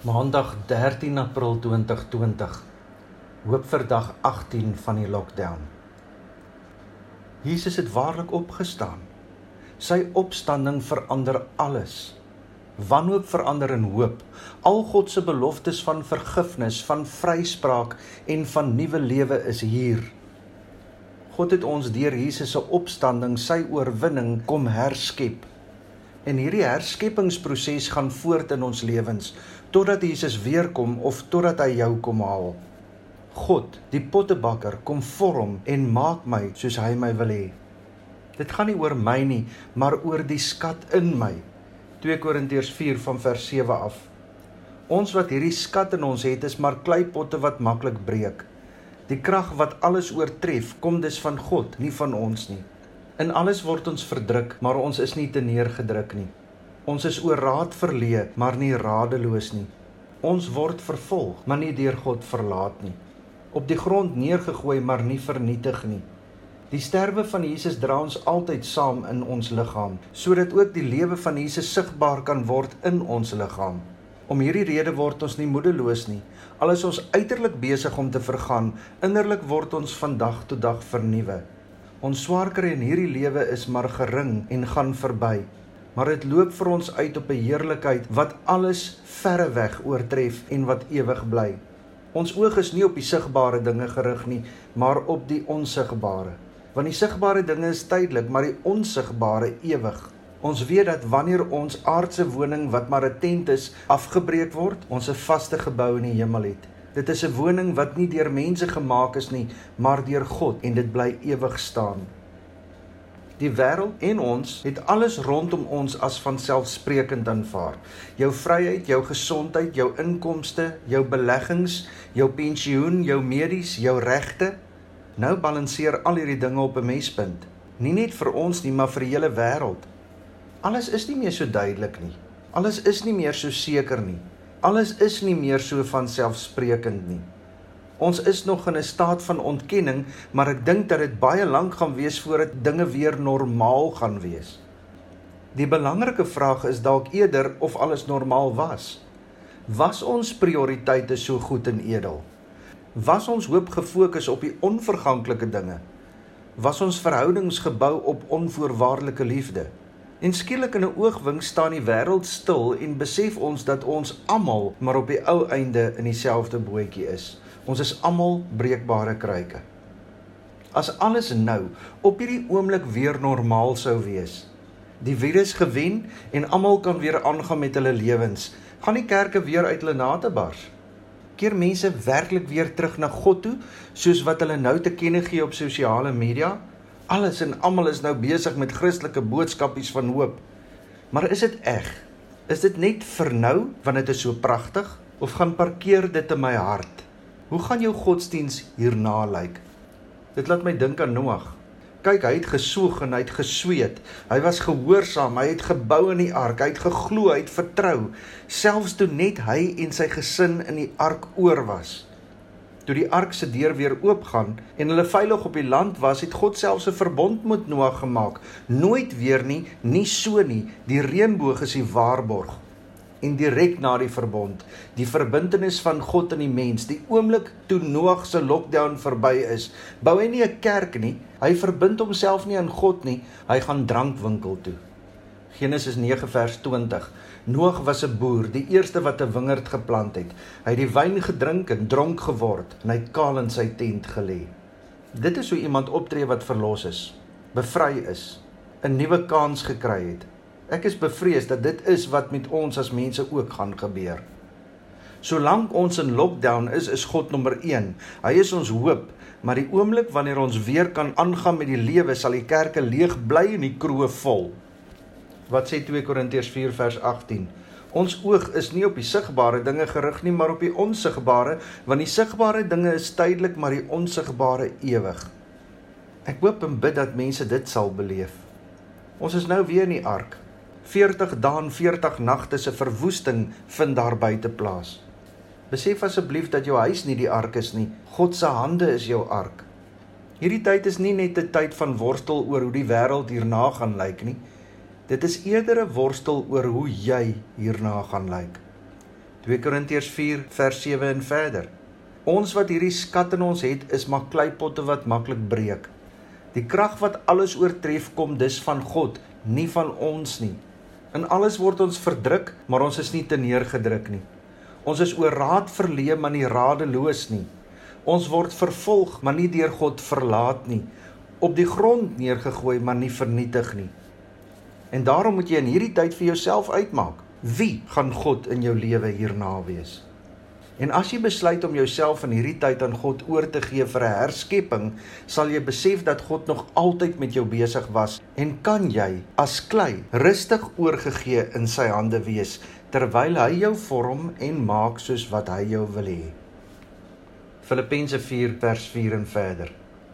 Maandag 13 April 2020. Hoop vir dag 18 van die lockdown. Jesus het waarlik opgestaan. Sy opstanding verander alles. Wanhoop verander in hoop. Al God se beloftes van vergifnis, van vryspraak en van nuwe lewe is hier. God het ons deur Jesus se opstanding, sy oorwinning kom herskep. En hierdie herskepingsproses gaan voort in ons lewens totdat Jesus weer kom of totdat hy jou kom haal. God, die pottebakker, kom vorm en maak my soos hy my wil hê. Dit gaan nie oor my nie, maar oor die skat in my. 2 Korintiërs 4 van vers 7 af. Ons wat hierdie skat in ons het, is maar kleipotte wat maklik breek. Die krag wat alles oortref, kom dus van God, nie van ons nie. In alles word ons verdruk, maar ons is nie te neergedruk nie. Ons is oor raad verleë, maar nie radeloos nie. Ons word vervolg, maar nie deur God verlaat nie. Op die grond neergegooi, maar nie vernietig nie. Die sterwe van Jesus dra ons altyd saam in ons liggaam, sodat ook die lewe van Jesus sigbaar kan word in ons liggaam. Om hierdie rede word ons nie moedeloos nie. Al is ons uiterlik besig om te vergaan, innerlik word ons van dag tot dag vernuwe. Ons swaarkry in hierdie lewe is maar gering en gaan verby. Maar dit loop vir ons uit op 'n heerlikheid wat alles verre weg oortref en wat ewig bly. Ons oog is nie op die sigbare dinge gerig nie, maar op die onsigbare. Want die sigbare dinge is tydelik, maar die onsigbare ewig. Ons weet dat wanneer ons aardse woning wat maar 'n tent is, afgebreek word, ons 'n vaste gebou in die hemel het. Dit is 'n woning wat nie deur mense gemaak is nie, maar deur God en dit bly ewig staan. Die wêreld en ons het alles rondom ons as vanselfsprekend aanvaar. Jou vryheid, jou gesondheid, jou inkomste, jou beleggings, jou pensioen, jou medies, jou regte. Nou balanseer al hierdie dinge op 'n mespunt. Nie net vir ons nie, maar vir die hele wêreld. Alles is nie meer so duidelik nie. Alles is nie meer so seker nie. Alles is nie meer so van selfsprekend nie. Ons is nog in 'n staat van ontkenning, maar ek dink dat dit baie lank gaan wees voordat dinge weer normaal gaan wees. Die belangrike vraag is dalk eerder of alles normaal was. Was ons prioriteite so goed en edel? Was ons hoop gefokus op die onverganklike dinge? Was ons verhoudings gebou op onvoorwaardelike liefde? En skielik in 'n oogwink staan die wêreld stil en besef ons dat ons almal maar op die ou einde in dieselfde bootjie is. Ons is almal breekbare kruike. As alles nou op hierdie oomblik weer normaal sou wees, die virus gewen en almal kan weer aangaan met hulle lewens, gaan die kerke weer uit hulle nate bars. Keer mense werklik weer terug na God toe, soos wat hulle nou te kenne gee op sosiale media? Alles en almal is nou besig met Christelike boodskapies van hoop. Maar is dit eg? Is dit net vir nou want dit is so pragtig of gaan parkeer dit in my hart? Hoe gaan jou godsdiens hierna lyk? Dit laat my dink aan Noag. Kyk, hy het gesoeg en hy het gesweet. Hy was gehoorsaam, hy het gebou in die ark, hy het geglo, hy het vertrou, selfs toe net hy en sy gesin in die ark oor was toe die ark se deur weer oopgaan en hulle veilig op die land was, het God selfs 'n verbond met Noag gemaak. Nooit weer nie, nie so nie. Die reënboog is die waarborg. En direk na die verbond, die verbintenis van God en die mens, die oomblik toe Noag se lockdown verby is, bou hy nie 'n kerk nie. Hy verbind homself nie aan God nie. Hy gaan drankwinkel toe. Genesis 9 vers 20. Noag was 'n boer, die eerste wat 'n wingerd geplant het. Hy het die wyn gedrink en dronk geword en hy het kaal in sy tent gelê. Dit is hoe iemand optree wat verlos is, bevry is, 'n nuwe kans gekry het. Ek is bevrees dat dit is wat met ons as mense ook gaan gebeur. Solank ons in lockdown is, is God nommer 1. Hy is ons hoop, maar die oomblik wanneer ons weer kan aangaan met die lewe, sal die kerke leeg bly en die kroë vol. Wat sê 2 Korintiërs 4 vers 18? Ons oog is nie op die sigbare dinge gerig nie, maar op die onsigbare, want die sigbare dinge is tydelik, maar die onsigbare ewig. Ek hoop en bid dat mense dit sal beleef. Ons is nou weer in die ark. 40 dae en 40 nagte se verwoesting vind daar buite plaas. Besef asseblief dat jou huis nie die ark is nie. God se hande is jou ark. Hierdie tyd is nie net 'n tyd van worstel oor hoe die wêreld hierna gaan lyk nie. Dit is eerder 'n worstel oor hoe jy hierna gaan lyk. 2 Korintiërs 4 vers 7 en verder. Ons wat hierdie skat in ons het, is maar kleipotte wat maklik breek. Die krag wat alles oortref kom dus van God, nie van ons nie. In alles word ons verdruk, maar ons is nie te neergedruk nie. Ons is oor raad verleë, maar nie radeloos nie. Ons word vervolg, maar nie deur God verlaat nie. Op die grond neergegooi, maar nie vernietig nie. En daarom moet jy in hierdie tyd vir jouself uitmaak, wie gaan God in jou lewe hierna wees? En as jy besluit om jouself in hierdie tyd aan God oor te gee vir 'n herskepping, sal jy besef dat God nog altyd met jou besig was en kan jy as klei rustig oorgegee in sy hande wees terwyl hy jou vorm en maak soos wat hy jou wil hê. Filippense 4 vers 4 en verder.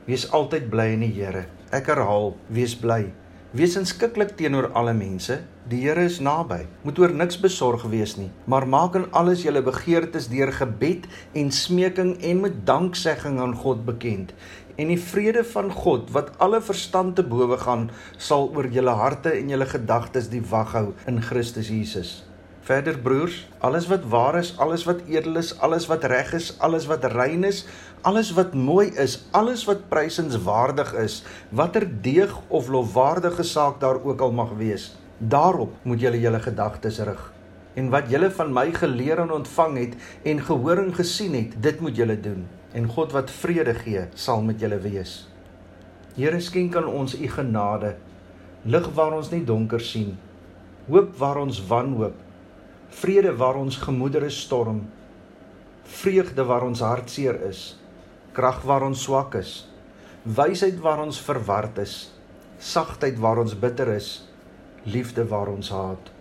Wees altyd bly in die Here. Ek herhaal, wees bly. Wees inskikkelik teenoor alle mense. Die Here is naby. Moet oor niks besorg wees nie, maar maak in alles julle begeertes deur gebed en smeking en met danksegging aan God bekend. En die vrede van God wat alle verstand te bowe gaan, sal oor julle harte en julle gedagtes die wag hou in Christus Jesus. Verder broers, alles wat waar is, alles wat edel is, alles wat reg is, alles wat rein is, alles wat mooi is, alles wat prysenswaardig is, watter deeg of lofwaardige saak daar ook al mag wees, daarop moet julle julle gedagtes rig. En wat julle van my geleer en ontvang het en gehoor en gesien het, dit moet julle doen. En God wat vrede gee, sal met julle wees. Here skenk aan ons u genade, lig waar ons nie donker sien, hoop waar ons wanhoop vrede waar ons gemoedere storm, vreugde waar ons hartseer is, krag waar ons swak is, wysheid waar ons verward is, sagtheid waar ons bitter is, liefde waar ons haat.